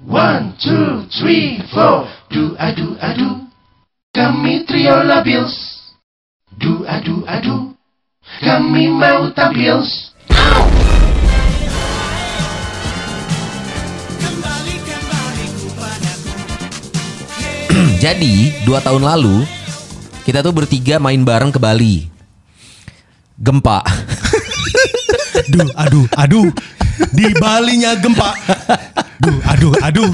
One, two, three, four. Do adu adu. Kami trio labils. Do adu adu. Kami mau tampil. Jadi dua tahun lalu kita tuh bertiga main bareng ke Bali. Gempa. Duh, aduh, aduh. Di Balinya gempa. Duh, aduh, aduh.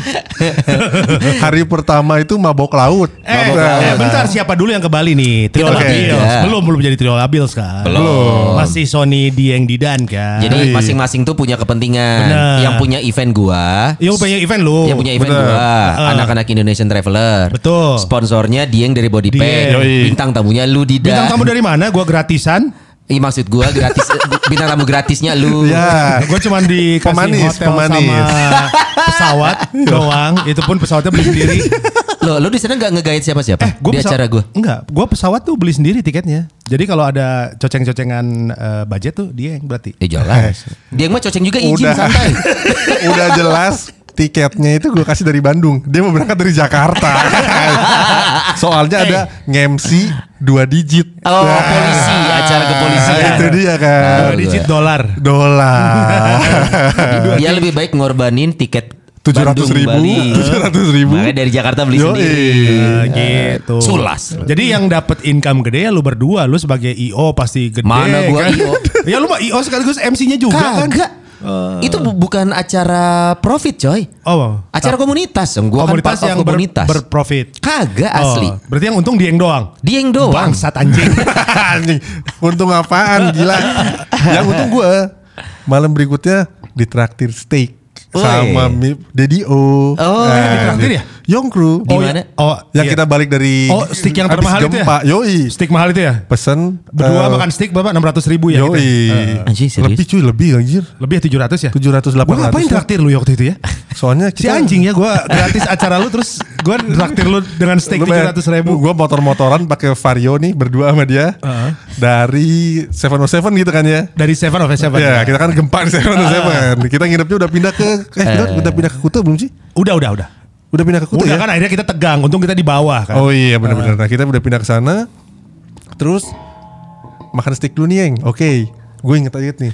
Hari pertama itu mabok laut. Eh, Mabok eh, laut. bentar siapa dulu yang ke Bali nih? Trio Kita Labils. bertiga. Belum, belum jadi Trio Labils kan? Belum. Masih Sony Dieng Didan kan? Jadi masing-masing tuh punya kepentingan. Bener. Yang punya event gua, Yang punya event lu. yang punya event Bener. gua, anak-anak Indonesian Traveler. Betul. Sponsornya Dieng dari Body Pack. Bintang tamunya lu Dida. Bintang tamu dari mana? Gua gratisan. Ih, maksud gua gratis bintang tamu gratisnya lu. Ya. Gue cuma dikasih Pemanis, hotel pemanis. sama pesawat doang. Itu pun pesawatnya beli sendiri. Lo lu di sana nggak nge-guide siapa-siapa Eh, gua di pesawat- acara gua. Enggak, gue pesawat tuh beli sendiri tiketnya. Jadi kalau ada coceng-cocengan eh, budget tuh dia yang berarti. Eh jelas. Dia mah coceng juga izin Udah. santai. Udah jelas tiketnya itu gue kasih dari Bandung. Dia mau berangkat dari Jakarta. Soalnya ada ngemsi dua digit. Oh, polisi, acara kepolisian. Nah, itu dia kan. Dua digit dolar. Dolar. Dia lebih baik ngorbanin tiket Tujuh ratus ribu. Tujuh ratus ribu. Makanya dari Jakarta beli Yoi. sendiri. Eh, gitu. Sulas. Jadi yang dapat income gede ya lu berdua, lu sebagai IO pasti gede. Mana gua kan? IO? ya lu mah IO sekaligus MC-nya juga kan? Kagak. Itu bu- bukan acara profit coy. Oh, Acara komunitas. Yang Gua komunitas kan part of yang ber- komunitas. berprofit. Kagak Oh, asli. berarti yang untung Dieng doang. Dia yang doang. Bangsat anjing. Anjing, untung apaan gila. Yang untung gue malam berikutnya ditraktir steak sama Mi- Dedi O. Oh, ditraktir ya? Young Crew. Di Oh, mana? ya. Oh, Yang iya. kita balik dari Oh, stick yang termahal itu ya? Yoi. Stick mahal itu ya? Pesen Berdua eh, makan stick berapa? 600 ribu ya? Yoi. gitu ya? Eh, Anjing, serius? lebih cuy, lebih anjir. lebih ya 700 ya? 700 800. Gue ngapain traktir lu waktu itu ya? Soalnya Si kita anjing ya gue gratis acara lu terus gue traktir lu dengan Lu bayar- 700 ribu. Gua motor-motoran pakai Vario nih berdua sama dia. Heeh. Dari 707 gitu kan ya. Dari Seven of Seven. Ya, kita kan gempa di 707. Kita nginepnya udah pindah ke eh kita udah pindah ke Kuta belum sih? Udah, udah, udah. Udah pindah ke Kuta Udah ya? kan akhirnya kita tegang. Untung kita di bawah kan. Oh iya benar-benar. Nah, kita udah pindah ke sana. Terus makan steak dulu nih. Oke. Gue inget aja nih.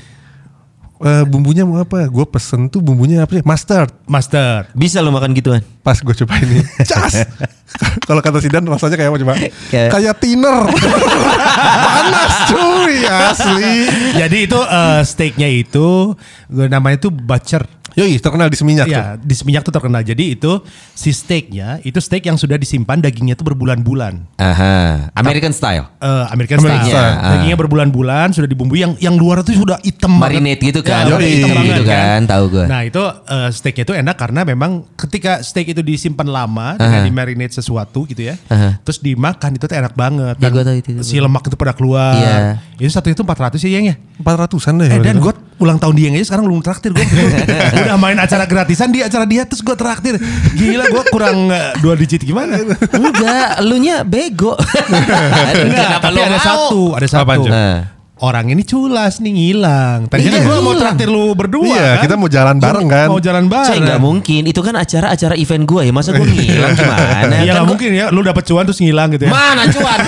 Eh, bumbunya mau apa? Gue pesen tuh bumbunya apa nih? Mustard. Master. Bisa lo makan gituan. Pas gue coba ini, cas. Kalau kata Sidan rasanya kayak apa coba? Kayak- Kayak thinner. Panas cuy, asli. Jadi itu eh, steaknya itu gue namanya itu butcher. Yoi, terkenal di Seminyak tuh. Ya, di Seminyak tuh terkenal. Jadi itu si steaknya itu steak yang sudah disimpan dagingnya tuh berbulan-bulan. Aha. American style. Eh American, American style. style. Ah. Dagingnya berbulan-bulan sudah dibumbui yang yang luar itu sudah hitam banget. Marinate gitu kan. Ya, udah Yoi. hitam Gitu banget kan, tahu gua. Nah, itu eh, steaknya itu enak karena memang ketika steak itu disimpan lama dengan Aha. di marinate sesuatu gitu ya. Aha. Terus dimakan itu tuh enak banget. Ya, gua tahu itu, itu. si lemak itu pada keluar. Iya. Itu satu itu 400 ya, Yang ya. 400-an deh. Eh dan itu. gue ulang tahun dia aja sekarang belum traktir gue udah main acara gratisan di acara dia terus gue traktir gila gue kurang eh, dua digit gimana Enggak, lu nya bego. Enggak, tapi ada mau? satu ada satu Apaan. Orang ini culas nih ngilang tadinya Iya, gue mau traktir lu berdua Iya, kan? kita mau jalan bareng kan. mau jalan bareng nggak mungkin, itu kan acara-acara event gue ya, masa gue ngilang gimana? Iya Kan gua- mungkin ya lu dapet cuan terus ngilang gitu ya Mana cuan?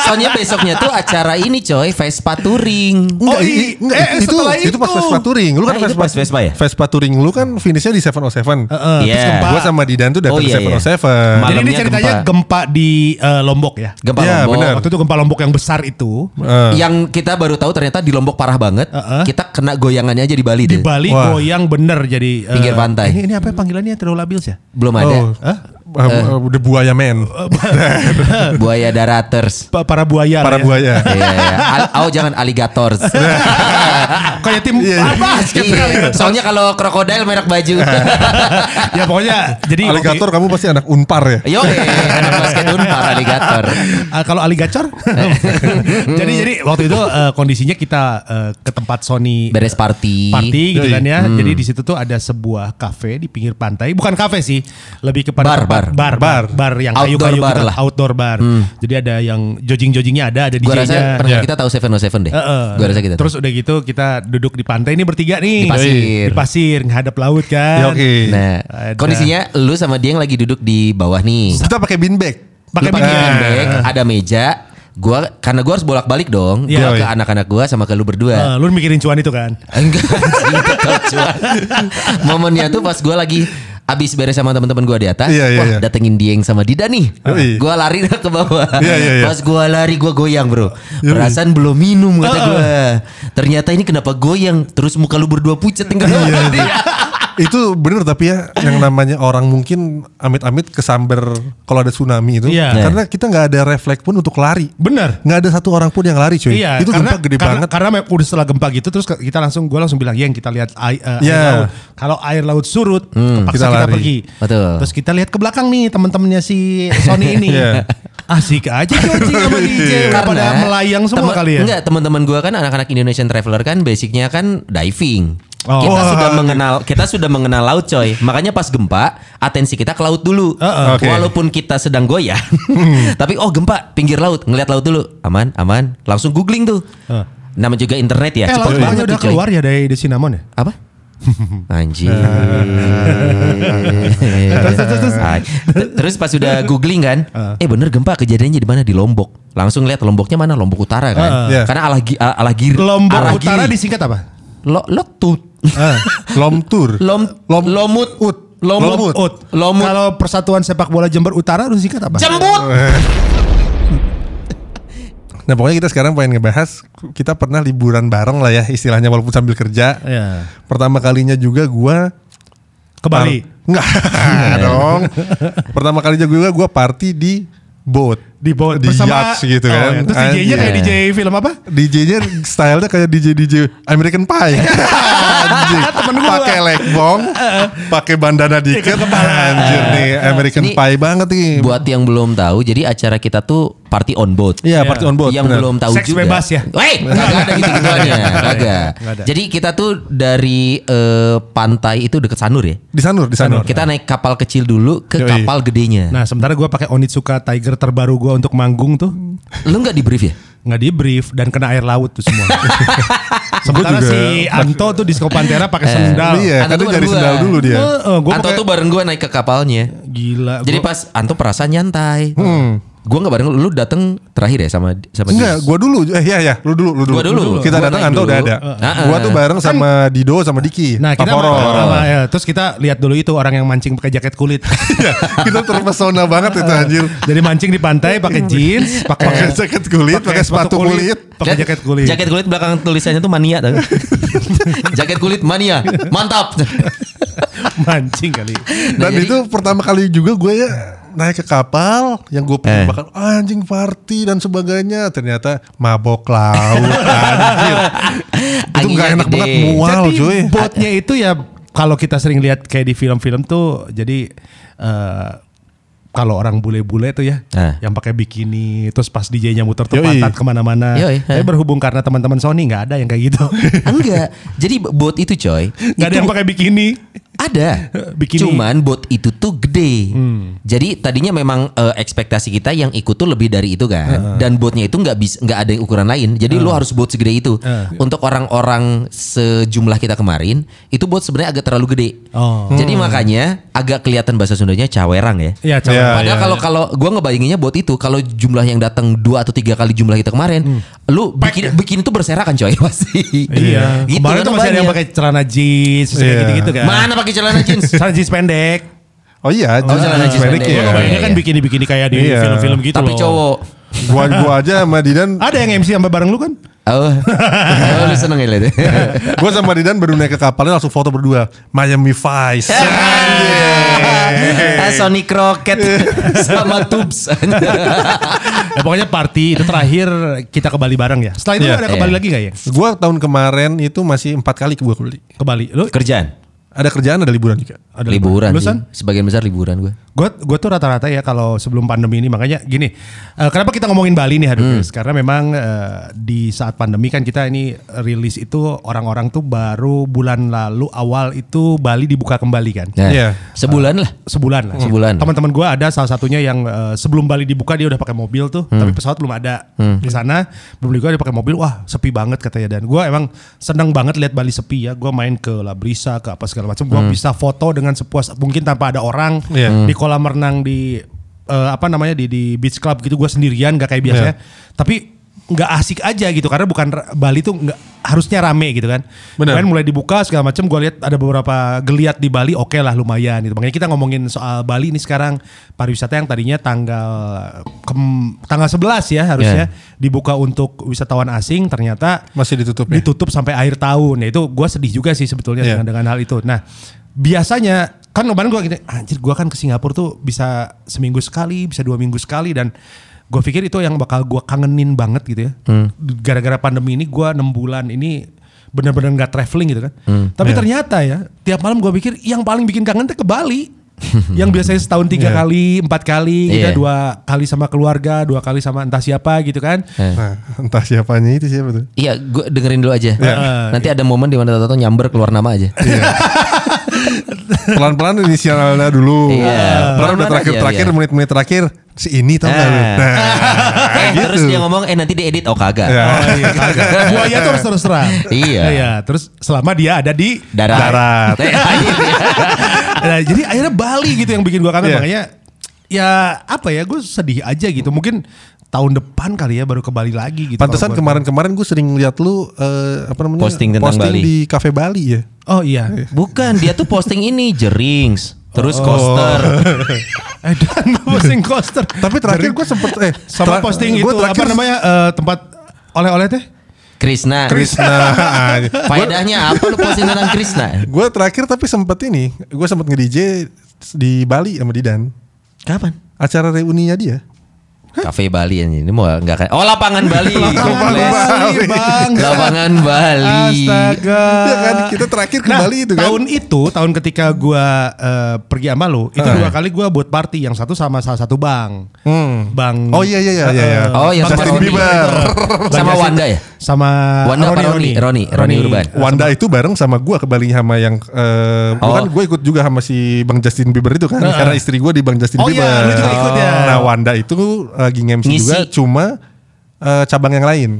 Soalnya besoknya tuh acara ini coy, Vespa Touring. Oh, Enggak, i- i- enggak, eh, itu, setelah itu pas itu. Vespa Touring. Lu kan Ah, itu Vespa, Vespa ya? Vespa Touring lu kan finishnya di 707. Heeh, Iya. terus gempa. Gua sama Didan tuh datang Oh, iya, ke iya. 707. jadi ini ceritanya gempa. gempa, di eh, Lombok ya Gempa Iya, Lombok. benar. waktu itu gempa Lombok yang besar itu Eh, Yang kita baru tahu ternyata di Lombok parah banget. Heeh. Kita kena goyangannya aja di Bali di tuh. Bali Wah. goyang bener jadi eh, Pinggir pantai. Ini, ini apa ya panggilannya Terlalu Labils ya? Belum oh, ada. Hah? Eh, eh, udah buaya men. Buaya daraters. Pa- Para buaya. Para ya. buaya. Iya, iya. Al- oh jangan aligators. Kayak tim Iya. ah, basket Iya, kali. Soalnya kalau krokodil merek baju. ya pokoknya jadi Aligator kamu pasti anak unpar ya. Yo, anak basket unpar aligator. Ah, kalau aligacor jadi jadi waktu itu eh, kondisinya kita eh, ke tempat Sony Beres party. party gitu kan ya. Jadi di situ tuh ada sebuah kafe di pinggir pantai, bukan kafe sih, lebih kepada Bar, tempat bar. bar, bar, bar yang Outdoor kayu-kayu bar gitu, lah. Hmm. outdoor bar. Jadi ada yang jogging-joggingnya ada, ada Gua rasa DJ-nya. pernah Ya. kita tahu 707 deh. Heeh. Gua rasa kita. Terus udah gitu kita duduk di pantai ini bertiga nih. Di pasir. Di pasir, menghadap laut kan. Oke. Nah, Ada. kondisinya lu sama dia yang lagi duduk di bawah nih. Kita pakai bean bag. Pakai Lu pakai bean bag. bag, ada meja. Gua karena gua harus bolak-balik dong. Iya. Gua ke anak-anak gua sama ke lu berdua. Eh, lu mikirin cuan itu kan? Enggak, cuan. Momennya tuh pas gue lagi abis beres sama teman-teman gue di atas, Iya, iya, wah iya. datengin Dieng sama Dida nih. Yoi. Gue lari ke bawah. Iya, iya, iya. Pas gue lari gue goyang bro. Perasaan belum minum kata gue. Ternyata ini kenapa goyang? Terus muka lu berdua pucet tinggal. itu bener tapi ya yang namanya orang mungkin amit-amit kesamber kalau ada tsunami itu. Iya. Karena kita nggak ada refleks pun untuk lari. Bener. Nggak ada satu orang pun yang lari cuy. Iya, itu karena, gempa gede karena, banget. Karena me- udah setelah gempa gitu terus ke- kita langsung gue langsung bilang yang kita lihat ai- eh, Iya. air laut. Kalau air laut surut, terpaksa kita kita, lari. pergi. Betul. Terus kita lihat ke belakang nih teman-temannya si Sony ini. Iya. Asik aja coaching sama DJ. Pada melayang semua temen- kali ya. Enggak, teman-teman gue kan anak-anak Indonesian Traveler kan basicnya kan diving. Oh. Kita sudah mengenal kita sudah mengenal laut coy. Makanya pas gempa atensi kita ke laut dulu. Heeh. Oke. Walaupun kita sedang goyang. tapi oh gempa pinggir laut ngeliat laut dulu. Aman, aman. Langsung googling tuh. Heeh. Nama juga internet ya. Eh, Cepet laut banget udah tuh coy. keluar ya dari, Cinnamon ya? Apa? Anjing. T- Terus pas udah googling kan, eh bener gempa kejadiannya di mana di Lombok. Langsung lihat Lomboknya mana Lombok Utara kan. Iya. Karena alah giri. Lombok Utara giri. disingkat apa? Lo lotut. Ah, lom tour. Lom Lom- lomut Ut. Lomut. Lomut. Ut. Lomut. Kalau Persatuan Sepak Bola Jember Utara lu singkat apa? Jembut. Nah pokoknya kita sekarang pengen ngebahas kita pernah liburan bareng lah ya istilahnya walaupun sambil kerja. Iya. Pertama kalinya juga gua Ke Bali. Enggak dong. Pertama kalinya juga gua party di boat. Di boat di bersama yachts gitu Oh, kan. ya. Terus DJ-nya kayak. DJ film apa? DJ-nya stylenya kayak DJ DJ American Pie. Anjir. Pakai leg bong, pakai bandana dikit. Anjir nih American Ini Pie banget nih. Buat yang belum tahu, jadi acara kita tuh party on boat. Iya, party on boat. yang bener. belum tahu Seks juga. bebas ya? Weh, kagak ada gitu-gituannya, kagak. Nggak ada. Jadi kita tuh dari eh, pantai itu deket Sanur ya. Di Sanur, di Sanur. Kita naik kapal kecil dulu ke Yoi. kapal gedenya. Nah, sementara gue pakai Onitsuka Tiger terbaru gue untuk manggung tuh Lu nggak di brief ya? nggak di brief dan kena air laut tuh semua. sementara juga. si Anto tuh di Pantera pakai sendal. Iya, Anto kan tuh dia sendal dulu dia. Heeh, gua Anto pakai- tuh bareng gue naik ke kapalnya. gila. Jadi gua- pas Anto perasaan nyantai. Hmm. Gue nggak bareng lu, lu dateng terakhir ya sama sama Enggak, gua dulu. Eh iya ya, lu dulu, lu dulu. Gua dulu. Kita Gua datang naik Anto udah ada. Heeh. Gua tuh bareng sama Dido sama Diki. Nah kita Paporo. sama- ya, terus kita lihat dulu itu orang yang mancing pakai jaket kulit. Iya, kita terpesona banget itu anjir. Jadi mancing di pantai pakai jeans, Pakai jaket kulit, pakai sepatu kulit. pakai jaket kulit. Jaket kulit belakang tulisannya tuh mania tuh. Jaket kulit mania. Mantap. mancing kali. Nah, Dan jadi- itu pertama kali juga gue ya naik ke kapal yang gue pikir Eh. bakal anjing party dan sebagainya ternyata mabok laut anjir itu nggak enak gede. banget mual Jadi cuy botnya itu ya kalau kita sering lihat kayak di film-film tuh jadi eh, kalau orang bule-bule tuh ya Ah. yang pakai bikini terus pas DJ-nya muter tuh Yoi. pantat ke mana-mana. Yoi, Tapi ah. berhubung karena teman-teman Sony nggak ada yang kayak gitu. Enggak. Jadi bot itu coy. Nggak ada yang pakai bikini. Ada. Bikini. Cuman bot itu tuh gede. Jadi tadinya memang eh, ekspektasi kita yang ikut tuh lebih dari itu kan. Dan botnya itu nggak bisa nggak ada ukuran lain. Jadi lu harus bot segede itu. Untuk orang-orang sejumlah kita kemarin, itu bot sebenarnya agak terlalu gede. Oh. Jadi makanya agak kelihatan bahasa Sundanya cawerang ya. Iya, coba. Iya, Padahal iya, kalau kalau gue ngebayanginnya bot itu kalau jumlah yang datang dua atau tiga kali jumlah kita kemarin, lu bikin bikin itu berserakan coy pasti. Iya. Gitu, Kemarin tuh karena masih ada yang banyak. pakai celana jeans, kayak Iya. gitu-gitu kan. Mana pakai celana jeans? Celana jeans pendek. oh iya Oh, celana jeans pendek pendek. Ya iya, kan iya. bikini-bikini kayak di Iya. film-film gitu Tapi loh. cowok. gua gua aja sama Didan Ada yang MC sampai bareng lu kan? Oh, oh lu seneng ya ya? gua sama Didan baru naik ke kapalnya langsung foto berdua Miami Vice Ah, Sonic Rocket sama Tubes. Ya, pokoknya party itu terakhir kita ke Bali bareng ya. Setelah itu Iya. ada ke Bali Iya. lagi gak ya? gua tahun kemarin itu masih empat kali ke gua ke Bali Ke Bali. Lu Kerjaan. Ada kerjaan ada liburan juga. Ada liburan Lu, sih. San? Sebagian besar liburan gue. Gue gue tuh rata-rata ya kalau sebelum pandemi ini makanya gini. eh, kenapa kita ngomongin Bali nih Hmm. Hadukers? Karena memang eh, di saat pandemi kan kita ini rilis itu orang-orang tuh baru bulan lalu awal itu Bali dibuka kembali kan. Nah, Iya. Sebulan lah. Sebulan lah. Sebulan. Teman-teman gue ada salah satunya yang eh, sebelum Bali dibuka dia udah pakai mobil tuh, Hmm. tapi pesawat belum ada di sana. Belum gue dia pakai mobil, wah sepi banget katanya. Dan gue emang seneng banget lihat Bali sepi ya. Gue main ke Labrisa, ke apa segala macam. Gue Hmm. bisa foto dengan sepuas mungkin tanpa ada orang Iya. di kolam renang di eh, apa namanya di di beach club gitu. Gue sendirian, gak kayak biasanya. Tapi nggak asik aja gitu karena bukan Bali tuh nggak harusnya rame gitu kan. Bener. Kemarin mulai dibuka segala macam gue lihat ada beberapa geliat di Bali oke lah lumayan gitu. Makanya kita ngomongin soal Bali ini sekarang pariwisata yang tadinya tanggal kem- tanggal 11 ya harusnya dibuka untuk wisatawan asing ternyata Masih ditutup ya? ditutup sampai akhir tahun. Ya itu gue sedih juga sih sebetulnya Iya. dengan dengan hal itu. Nah, biasanya kan kemarin gue gini, anjir gue kan ke Singapura tuh bisa seminggu sekali, bisa dua minggu sekali dan gue pikir itu yang bakal gue kangenin banget gitu ya. Gara-gara pandemi ini gue enam bulan ini benar-benar nggak traveling gitu kan. Tapi Iya. ternyata ya tiap malam gue pikir yang paling bikin kangen tuh ke Bali. yang biasanya setahun tiga Iya. kali, empat kali, Iya. gitu, dua kali sama keluarga, dua kali sama entah siapa gitu kan. Nah, entah siapanya itu siapa tuh. Iya, gue dengerin dulu aja. Iya. Nanti ada momen di mana Toto nyamber keluar nama aja. Pelan-pelan inisialnya dulu. Iya, Pelan udah terakhir-terakhir menit-menit terakhir si ini tau gak lu? Ah. Nah, Eh, gitu. Terus dia ngomong, eh nanti diedit. Oh kagak. Ya. Oh iya, kagak. Buaya tuh harus terus terang. Iya. Iya, terus selama dia ada di Darat. Darat. Eh, akhirnya. Nah, jadi akhirnya Bali gitu yang bikin gua kangen Iya. makanya ya apa ya gue sedih aja gitu. Mungkin tahun depan kali ya baru ke Bali lagi gitu. Pantesan kemarin-kemarin gue sering lihat lu eh, apa namanya Posting tentang Bali. di cafe Bali ya. Oh iya. Bukan, dia tuh posting ini jerings, terus Oh. coaster. Eh dan posting coaster. Tapi terakhir gue sempet eh sama posting itu terakhir apa namanya eh, tempat oleh-oleh teh? Krishna. Krishna. Faedahnya apa lu posting tentang Krishna? gue terakhir tapi sempet ini, gue sempet nge-DJ di Bali sama Didan. Kapan? Acara reuninya dia. Cafe Bali ini. Ini mau nggak kayak Oh lapangan Bali. Lapangan. Bali, Bang. Lapangan Bali. Astaga. Ya kan kita terakhir ke Nah, Bali itu kan. tahun itu, tahun ketika gua eh, pergi sama lu, itu dua kali gua buat party. Yang satu sama salah satu bang. Hmm. Bang. Oh iya iya iya iya. iya. Oh, yang Bang sama Justin Roni. Bieber. Sama Wanda ya? Sama Wanda apa Roni? Roni, Roni Urban. Wanda itu bareng sama gue ke Bali sama yang eh Oh. bukan gue ikut juga sama si Bang Justin Bieber itu kan karena istri gue di Bang Justin Oh iya, Bieber. lu juga ikut ya. Nah Wanda itu lagi nge-MC Ngisi. juga cuma eh, cabang yang lain.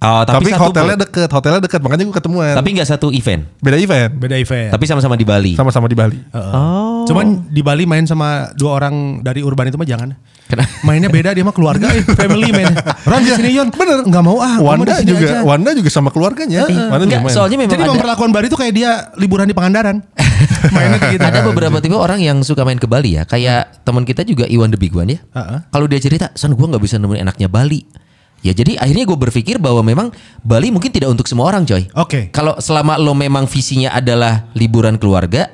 Oh, tapi, Tapi, satu hotelnya deket, hotelnya deket makanya gue ketemuan. Tapi nggak satu event. beda event, Beda event. Tapi sama-sama di Bali. sama-sama di Bali. Oh. Cuman di Bali main sama dua orang dari Urban itu mah jangan. Kenapa? Mainnya beda dia mah keluarga, eh, family man. Ron di sini Yon. Bener. Nggak mau ah. Wanda di sini juga, aja. Wanda juga sama keluarganya. Wanda juga Enggak, main. soalnya memang Jadi ada, memperlakukan Bali itu kayak dia liburan di Pangandaran. Mainnya kayak gitu. ada beberapa tipe orang yang suka main ke Bali ya. Kayak teman kita juga Iwan the Big One ya. Heeh. Kalau dia cerita, "Son gua nggak bisa nemuin enaknya Bali." Ya jadi akhirnya gue berpikir bahwa memang Bali mungkin tidak untuk semua orang coy. Oke. Kalau selama lo memang visinya adalah liburan keluarga,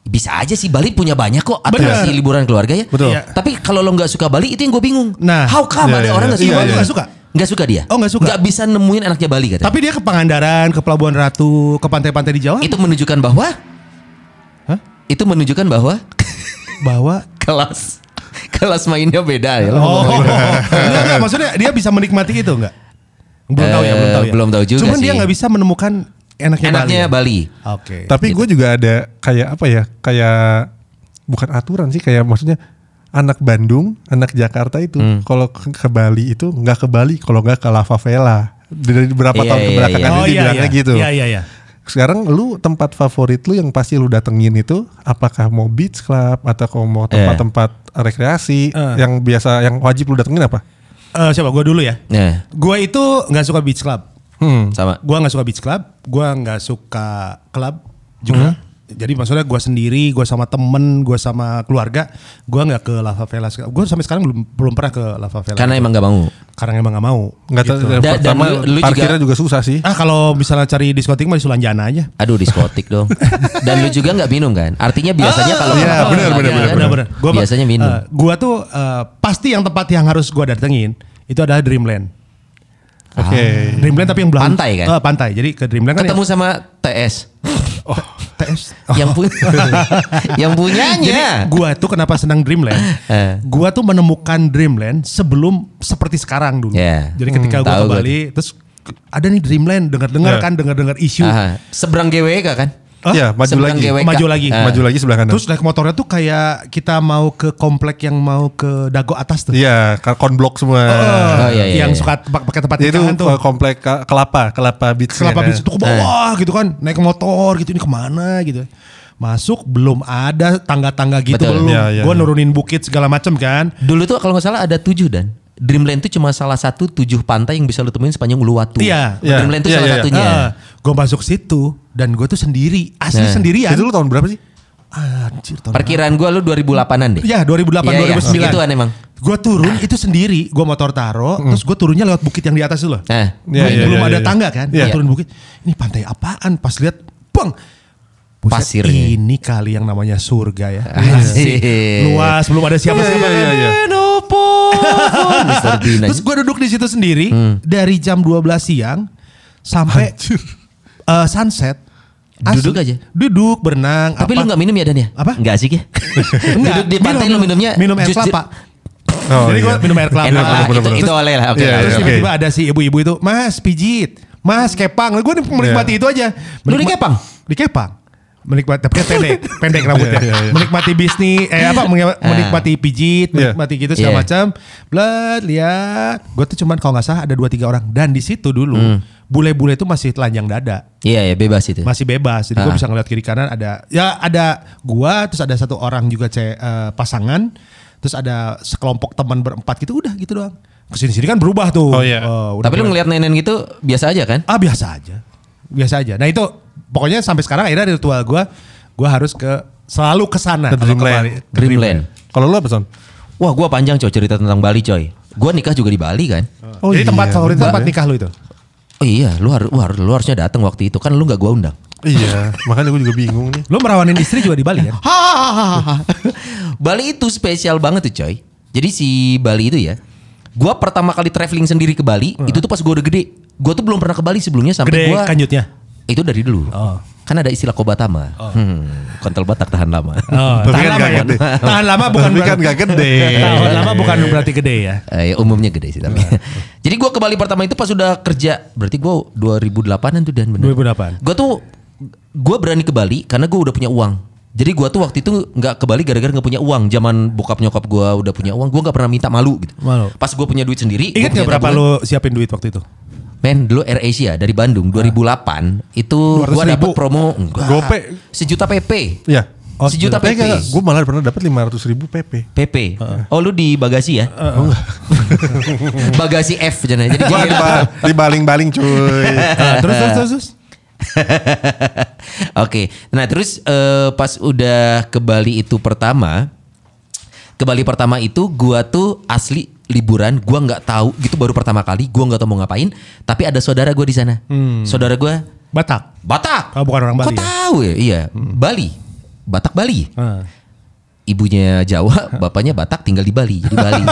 bisa aja sih Bali punya banyak kok atraksi Bener. liburan keluarga ya. Betul. Iya. Tapi kalau lo nggak suka Bali itu yang gue bingung. Nah. how come ada Iya, iya, orang iya. nggak suka Iya, Bali? iya. Nggak suka? Nggak suka dia? Oh, nggak suka? Nggak bisa nemuin enaknya Bali katanya. Tapi dia ke Pangandaran, ke Pelabuhan Ratu, ke pantai-pantai di Jawa. itu menunjukkan bahwa Hah? itu menunjukkan bahwa Bahwa kelas kelas mainnya beda ya. Oh, enggak, enggak, maksudnya dia bisa menikmati itu enggak? Belum tahu ya, Eh, belum tahu ya. belum tahu juga Cuman dia sih. nggak bisa menemukan enaknya, Enaknya Bali. Bali. Oke. Tapi gue juga ada kayak apa ya? Kayak bukan aturan sih, kayak maksudnya anak Bandung, anak Jakarta itu Hmm. kalau ke, ke Bali itu nggak ke Bali, kalau nggak ke Lava Vela. Dari beberapa Iya, tahun iya, kebelakangan iya. Oh ini iya dibilangnya iya. gitu. Iya iya iya. Sekarang lu tempat favorit lu yang pasti lu datengin itu apakah mau beach club atau kalau mau tempat-tempat rekreasi Eh. yang biasa yang wajib lu datengin apa? Eh, siapa? Gue dulu ya. Nah, Gue itu nggak suka beach club. Hmm. sama. Gue nggak suka beach club. Gue nggak suka klub juga. Hmm. Jadi maksudnya gue sendiri, gue sama temen, gue sama keluarga, gue nggak ke Lava Vela. Gue sampai sekarang belum belum pernah ke Lava Vela. Karena emang gak mau. karena emang nggak mau. Nggak tahu. Gitu. yang Da- dan pertama lu- lu juga- parkirnya juga, susah sih. Ah kalau misalnya cari diskotik mah di Sulanjana aja. Aduh diskotik dong. Dan lu juga nggak minum kan? Artinya biasanya kalau iya, kalau benar, lagi benar, kan, benar. Gua biasanya minum. eh, gua tuh eh, pasti yang tempat yang harus gua datengin itu adalah Dreamland. Oke. Dreamland tapi yang belakang Pantai kan? Eh, pantai. Jadi ke Dreamland kan Ketemu sama TS. ATS. yang punya yang Jadi punyanya. gua tuh kenapa senang Dreamland? Eh. gua tuh menemukan Dreamland sebelum seperti sekarang dulu. Ya. Jadi ketika Hmm, gua tahu ke gua Bali, terus ada nih Dreamland, dengar-dengar Ya. kan, dengar-dengar isu. Aha. Seberang GWK kan? Hah? Iya, maju lagi. GWK. Maju lagi. Ah. Maju lagi sebelah kanan. Terus naik motornya tuh kayak kita mau ke komplek yang mau ke Dago atas tuh. Iya, konblok semua. Oh, iya, iya, yang iya. suka pak- pakai tempat Itu tuh. uh, komplek Ke- kelapa, kelapa beach. Kelapa Beach itu ke Eh. bawah gitu kan, naik motor gitu ini ke mana gitu. Masuk belum ada tangga-tangga gitu Betul. belum. Iya, iya, Gue iya. nurunin bukit segala macem kan. Dulu tuh kalau nggak salah ada tujuh dan Dreamland itu cuma salah satu tujuh pantai yang bisa lu temuin sepanjang Uluwatu. Iya. Iya. Dreamland itu Iya, salah iya. satunya. gue masuk situ dan gue tuh sendiri, asli Nah. sendirian. Itu lu tahun berapa sih? Anjir tahun Perkiraan gua lu 2008-an deh. Ya 2008 Iya, iya. 2009. Segituan emang. Gue turun itu sendiri, gue motor taro, terus gue turunnya lewat bukit yang di atas itu loh. Iya, belum iya, belum iya, ada iya. tangga kan, Iya. Gua turun bukit. Ini pantai apaan? Pas lihat, bang, Buset, Pasir ya. Ini kali yang namanya surga ya. Asik. Luas, belum ada siapa-siapa. Iya, iya, iya. Terus gue duduk di situ sendiri Hmm. dari jam 12 siang sampai eh, sunset. Duduk aja? Duduk berenang. Tapi apa. lu gak minum ya Dan ya? Apa? Enggak asik ya? Enggak, Duduk di pantai lu minumnya minum air kelapa. Oh, Jadi gue iya. minum air kelapa. Enak lah, itu, itu oleh lah. Oke. Iya, Terus iya. tiba-tiba ada si ibu-ibu itu, Mas pijit, Mas kepang. Gue menikmati itu aja. Lu di Menikma- kepang? Di kepang. Menikmati, tapi kan pendek, pendek rambutnya. Iya, iya, iya. Menikmati bisnis, eh apa, menge- menikmati pijit, Iya. menikmati gitu segala Iya. macam. Blat, lihat. Gue tuh cuman kalau nggak salah ada dua tiga orang. Dan di situ dulu, Hmm. bule-bule itu masih telanjang dada Iya ya bebas itu. masih bebas jadi gue Ah. bisa ngeliat kiri kanan ada ya ada gua terus ada satu orang juga ce, eh, pasangan terus ada sekelompok teman berempat gitu udah gitu doang ke sini sini kan berubah tuh Oh, iya. Eh, udah Tapi lu ngeliat nenen gitu biasa aja kan? ah biasa aja biasa aja nah itu pokoknya sampai sekarang akhirnya ritual gua gua harus ke selalu ke sana Ke kalau Dreamland. Ke Dreamland. Kalau lu apa Son? Wah gua panjang coy cerita tentang Bali coy. Gua nikah juga di Bali kan. Oh, Jadi tempat iya, favorit bener tempat nikah lu itu Oh iya, lu harus lu, harus- lu harusnya datang waktu itu kan lu nggak gua undang. Iya, makanya gue juga bingung nih. lu merawanin istri juga di Bali kan Bali itu spesial banget tuh coy. Jadi si Bali itu ya, gua pertama kali traveling sendiri ke Bali itu tuh pas gua udah gede. Gua tuh belum pernah ke Bali sebelumnya sampai gede gua kanjutnya itu dari dulu. Oh. Kan ada istilah kobatama. Hmm, kontol Batak tahan lama. Oh, tahan kan lama gak ya. gede. Tahan lama bukan Tapi kan berarti- gak gede. Tahan lama bukan berarti gede ya. Eh, ya, umumnya gede sih tapi. Jadi gua ke Bali pertama itu pas udah kerja. Berarti gua 2008-an tuh dan bener. 2008. Gua tuh gua berani ke Bali karena gua udah punya uang. Jadi gua tuh waktu itu nggak ke Bali gara-gara nggak punya uang. Zaman bokap nyokap gua udah punya uang, gua nggak pernah minta malu gitu. Malu. Pas gua punya duit sendiri, Ingat punya gak berapa tabungan. lu siapin duit waktu itu? Men, dulu Air Asia dari Bandung 2008 itu gua 200 ribu. dapat promo enggak. Gope. Sejuta PP. Iya. Oh, sejuta Eh, PP. gue malah pernah dapat 500 ribu PP. PP. Oh lu di bagasi ya? bagasi F jangan. Jadi Gue gini lah. dibaling-baling cuy. Ah, terus terus terus. terus. Oke, nah terus eh, pas udah ke Bali itu pertama, ke Bali pertama itu gua tuh asli liburan, gua nggak tahu gitu baru pertama kali, gua nggak tahu mau ngapain, tapi ada saudara gua di sana, saudara gua Batak. Batak, Oh, bukan orang Bali Kok ya? tahu ya? Iya, Bali, Batak Bali. Ah. Ibunya Jawa, bapaknya Batak tinggal di Bali, jadi Bali.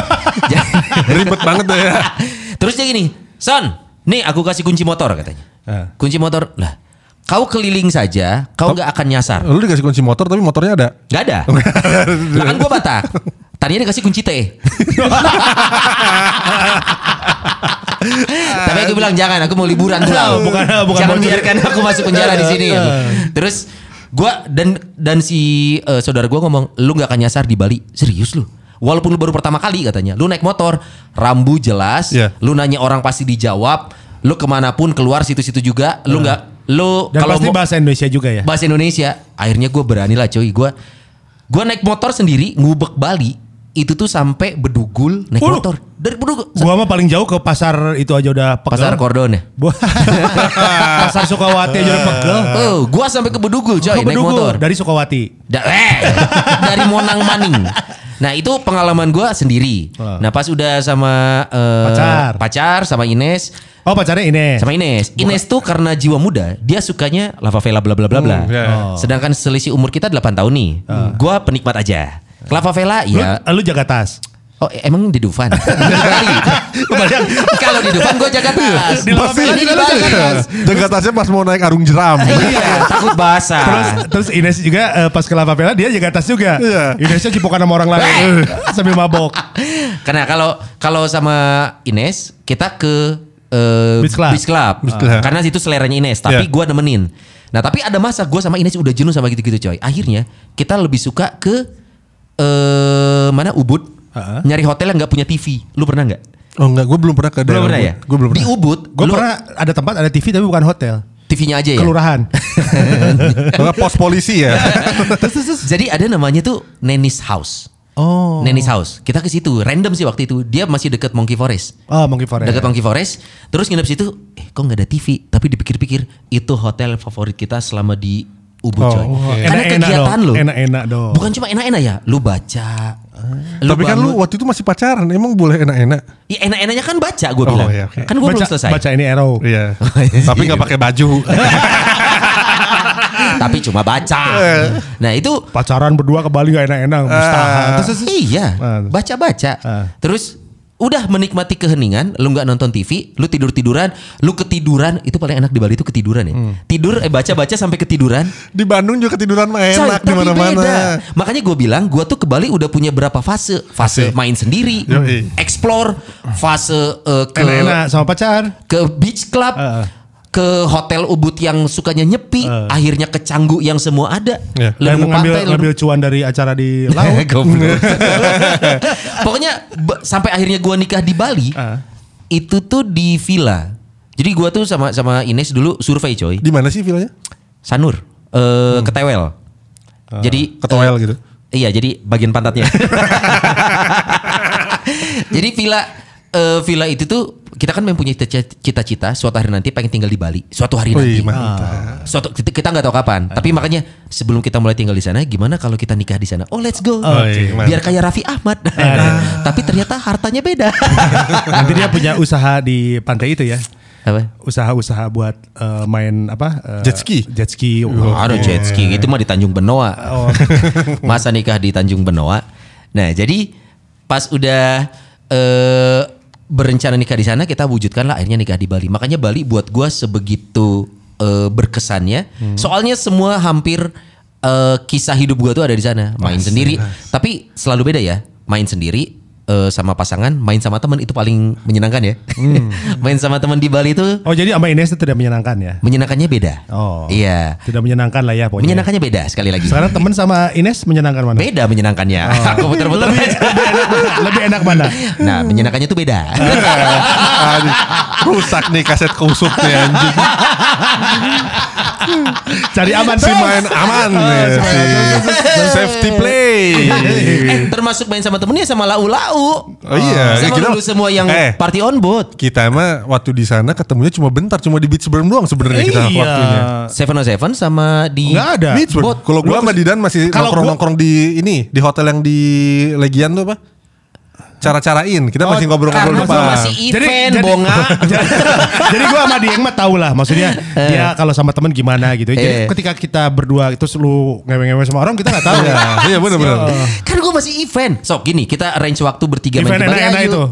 Ribet banget ya. Terus dia gini, Son, nih aku kasih kunci motor katanya. Ah. Kunci motor, lah kau keliling saja, kau nggak akan nyasar. Lu dikasih kunci motor tapi motornya ada. Gak ada. Kan gue Batak. Tadinya dikasih kunci T. Tapi aku bilang jangan, aku mau liburan pulang. Bukan- bukan jangan biarkan aku masuk penjara di sini. aku. Terus gua dan dan si eh, saudara gua ngomong, lu nggak akan nyasar di Bali. Serius lu? Walaupun lu baru pertama kali katanya, lu naik motor, rambu jelas, Iya. lu nanya orang pasti dijawab, lu ke mana pun keluar situ-situ juga, lu nggak, lu Dan pasti bahasa Indonesia juga ya. bahasa Indonesia. Akhirnya gue berani lah coy. Gue gue naik motor sendiri ngubek Bali. Itu tuh sampai bedugul naik Waduh. motor. Dari bedugul. Gua mah paling jauh ke pasar itu aja udah pegel. Pasar Kordon ya. Pasar Sukawati aja udah pegel. Oh, gua sampai ke bedugul coy Ke naik motor. dari Sukawati. Da- eh, dari Monang Maning. Nah itu pengalaman gua sendiri. Ah. Nah pas udah sama eh, Pacar. pacar sama Ines, Oh pacarnya ini. sama Ines. Ines tuh karena jiwa muda, dia sukanya lava vela bla bla bla bla. Hmm, ya. Oh. Sedangkan selisih umur kita 8 tahun nih. Gua penikmat aja. Lava vela Lu, ya lu jaga tas. Oh emang di Dufan? Di. Kalau di Dufan gue jaga tas. Di La Favela Ini juga lu Bali. jaga tas. Jaga tasnya pas mau naik arung jeram. Iya, takut basah. Terus terus Ines juga eh, pas ke La Favela dia jaga tas juga. Iya. Inesnya cipokan sama orang lain sambil mabok. Karena kalau kalau sama Ines kita ke eh, Beach Club. Club. Beach Club. Karena situ seleranya Ines, tapi Iya. gua nemenin. Nah, tapi ada masa gua sama Ines udah jenuh sama gitu-gitu, coy. Akhirnya kita lebih suka ke eh mana Ubud. Heeh. Nyari hotel yang nggak punya TV. Lu pernah nggak? Oh enggak, gue belum pernah ke Belum pernah ya? Gue belum Di pernah. Ubud, Gue lu pernah ada tempat ada TV tapi bukan hotel. TV-nya aja ya. Kelurahan. Kalau pos polisi ya. Jadi ada namanya tuh Nenis House. Oh. Nenis House. Kita ke situ, random sih waktu itu. Dia masih deket Monkey Forest. Oh, Monkey Forest. Dekat Monkey Forest. Terus nginep situ, eh kok nggak ada TV? Tapi dipikir-pikir itu hotel favorit kita selama di Ubud Oh, coy. oke. Karena Enak-enak kegiatan dong, lo. enak-enak dong. Bukan cuma enak-enak ya, lu baca. Tapi kan lu waktu itu masih pacaran, emang boleh enak-enak? Ya enak-enaknya kan baca gue Oh, bilang. iya, oke. Kan gue belum baca, selesai. baca ini arrow. Iya. Tapi nggak pakai baju. Tapi cuma baca. nah itu Pacaran berdua ke Bali gak enak-enak. Terus, terus. Iya, baca-baca. Ah. Terus udah menikmati keheningan, lu nggak nonton TV, lu tidur tiduran, lu ketiduran, itu paling enak di Bali itu ketiduran ya. Hmm. Tidur eh baca-baca sampai ketiduran. Di Bandung juga ketiduran mah enak di tapi mana-mana. beda. Makanya gue bilang gue tuh ke Bali udah punya berapa fase. Fase Fase. main sendiri, Yoi. explore, fase eh, ke Enak-enak sama pacar. ke beach club, Ah. Ke hotel Ubud yang sukanya nyepi, Ah. akhirnya ke Canggu yang semua ada. Dan Lu mau ngambil, pantai, ngambil cuan dari acara di laut. Pokoknya sampai akhirnya gua nikah di Bali, Ah. itu tuh di villa. Jadi gua tuh sama sama Ines dulu survei coy, Di mana sih villanya? Sanur, eh Ketewel. Jadi Ketowel eh, gitu. Iya, jadi bagian pantatnya. jadi villa eh, villa itu tuh kita kan mempunyai cita- cita-cita suatu hari nanti pengen tinggal di Bali. Suatu hari nanti. Wih, mantap. Suatu kita kita nggak tahu kapan. Tapi makanya sebelum kita mulai tinggal di sana, gimana kalau kita nikah di sana? Oh, let's go. Oh, iya. Biar kayak Raffi Ahmad. Tapi ternyata hartanya beda. Nanti dia punya usaha di pantai itu ya. Apa? Usaha-usaha buat eh, main apa? eh, Jet ski? Jet ski. Oh, ada jet ski itu mah di Tanjung Benoa. Masa nikah di Tanjung Benoa. Nah, jadi pas udah eh berencana nikah di sana kita wujudkan lah akhirnya nikah di Bali. Makanya Bali buat gua sebegitu eh, berkesannya. Soalnya semua hampir eh, kisah hidup gua tuh ada di sana. Main sendiri, tapi selalu beda ya. Main sendiri eh, sama pasangan, main sama teman itu paling menyenangkan ya. main sama teman di Bali itu Oh jadi sama Ines itu tidak menyenangkan ya? menyenangkannya beda. Oh. Iya. Tidak menyenangkan lah ya pokoknya. Menyenangkannya beda sekali lagi. Sekarang temen sama Ines menyenangkan mana? Beda menyenangkannya. Aku putar-putar. lebih, lebih enak mana? Lebih enak mana? Nah, menyenangkannya tuh beda. Rusak nih kaset kusut nih anjing. Cari aman Si terus. main aman ya, si safety play. eh, termasuk main sama temennya sama lau-lau. Oh iya, Sama kita dulu semua yang eh, party on boat. kita mah waktu di sana ketemunya cuma bentar, cuma di beach berem doang sebenarnya kita Iya. waktunya. Seven on Seven sama di Nggak ada. Beach. Kalau gua sama Didan masih nongkrong-nongkrong di ini, di hotel yang di Legian tuh apa? Cara-carain, kita masih ngobrol-ngobrol depan. masih event bonga. jadi gua sama Dieng mah tahu lah maksudnya dia kalau sama temen gimana gitu. Jadi Eh. ketika kita berdua itu lu ngewe-ngewe sama orang kita nggak tahu. Iya, iya benar-benar. kan gue masih event. Sok gini, kita arrange waktu bertiga main Event di Bali. enak-enak itu.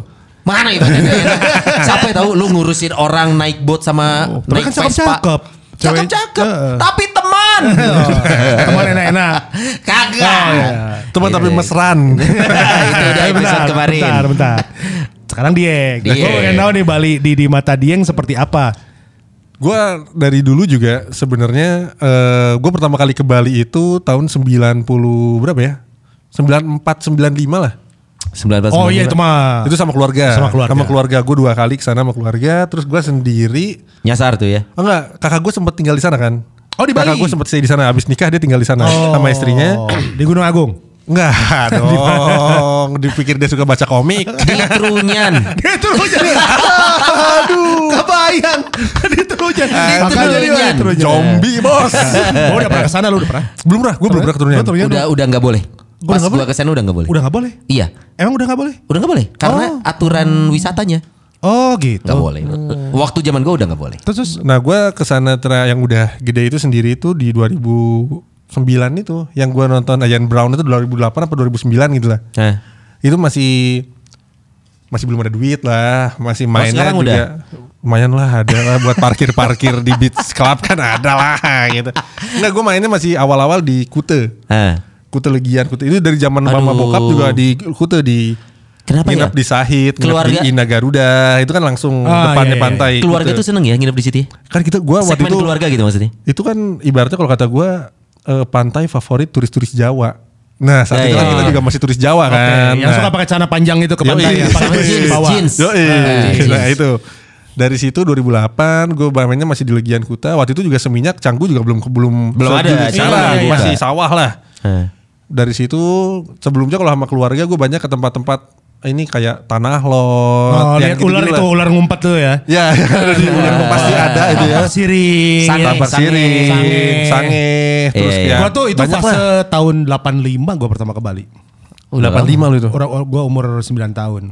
Mana enak-enak? Siapa yang tahu lu ngurusin orang naik boat sama tapi naik kan cakep-cakep. Vespa. Cewek- Cakep-cakep. Heeh. Tapi teman. Teman enak-enak. Kagak. Oh, iya. Teman tapi Iya. mesran. itu udah Eh, episode kemarin. Bentar, bentar. Sekarang Dieng. Dieng. Gue pengen tahu nih Bali di di mata Dieng seperti apa. Gua dari dulu juga sebenarnya eh gue pertama kali ke Bali itu tahun 90 berapa ya? 94 95 lah. 19 Oh iya itu mah. Itu sama keluarga. Sama keluarga. Sama keluarga gue dua kali ke sana sama keluarga. Terus gue sendiri. nyasar tuh ya. Oh enggak, kakak gue sempat tinggal di sana kan. Oh, di Kakak Bali? gue sempat stay di sana. Abis nikah dia tinggal di sana sama istrinya. Oh, di Gunung Agung. Enggak dong. Dipikir dia suka baca komik. Di Trunyan. Dia Trunyan. Aduh. Kebayang. Dia Trunyan. Dia Trunyan. Trunyan. Zombie bos. Oh udah pernah ke sana lu udah pernah? belum pernah, gue belum pernah. Lu Trunyan udah udah nggak boleh. Pas boleh? ke sana udah nggak boleh. Udah gak boleh? Iya, Emang udah gak boleh? udah nggak boleh karena Oh. aturan wisatanya Oh gitu. nggak boleh. Waktu zaman gua udah nggak boleh. Terus, Nah gue ke sana tra- yang udah gede itu sendiri itu di 2009 itu. Yang gue nonton Ian Brown itu 2008 apa 2009 gitu lah. Nah, Itu masih masih belum ada duit lah, masih mainnya sekarang juga udah? lumayan lah ada lah buat parkir-parkir di Beach Club kan ada lah gitu. Enggak gue mainnya masih awal-awal di Kute. Ah. Kute Legian Kute itu dari zaman mama bokap juga di Kute di Kenapa nginep ya? di Sahid, nginep Keluarga- di Ina Garuda, itu kan langsung Ah, depannya iya, iya. pantai. Keluarga Kute. tuh seneng ya nginep di situ ya? kan kita gua waktu itu keluarga gitu maksudnya? itu kan ibaratnya kalau kata gua eh, pantai favorit turis-turis Jawa. Nah, saat Ya, itu kan ya. kita juga masih turis Jawa Oke, kan. yang Nah. suka pakai celana panjang itu ke Yoi. pantai ya, pakai jeans, bawah. jeans. Yoi. Ah, nah jeans. itu dari situ 2008 gue mainnya masih di Legian Kuta. Waktu itu juga seminyak Canggu juga belum belum Belum ada, sekarang, iya, iya. masih sawah lah. Ah. Dari situ sebelumnya kalau sama keluarga gue banyak ke tempat-tempat ini kayak tanah lot. Oh, yang lihat ular itu lah. ular ngumpet tuh ya. Ya, yang pasti ada itu ya. Siring. Sange, Tapak sange, siring, sange. terus Iya, iya. kayak Gua tuh itu banyak fase lah. tahun 85 gua pertama ke Bali. Udah 85 lu itu. Orang gua umur 9 tahun.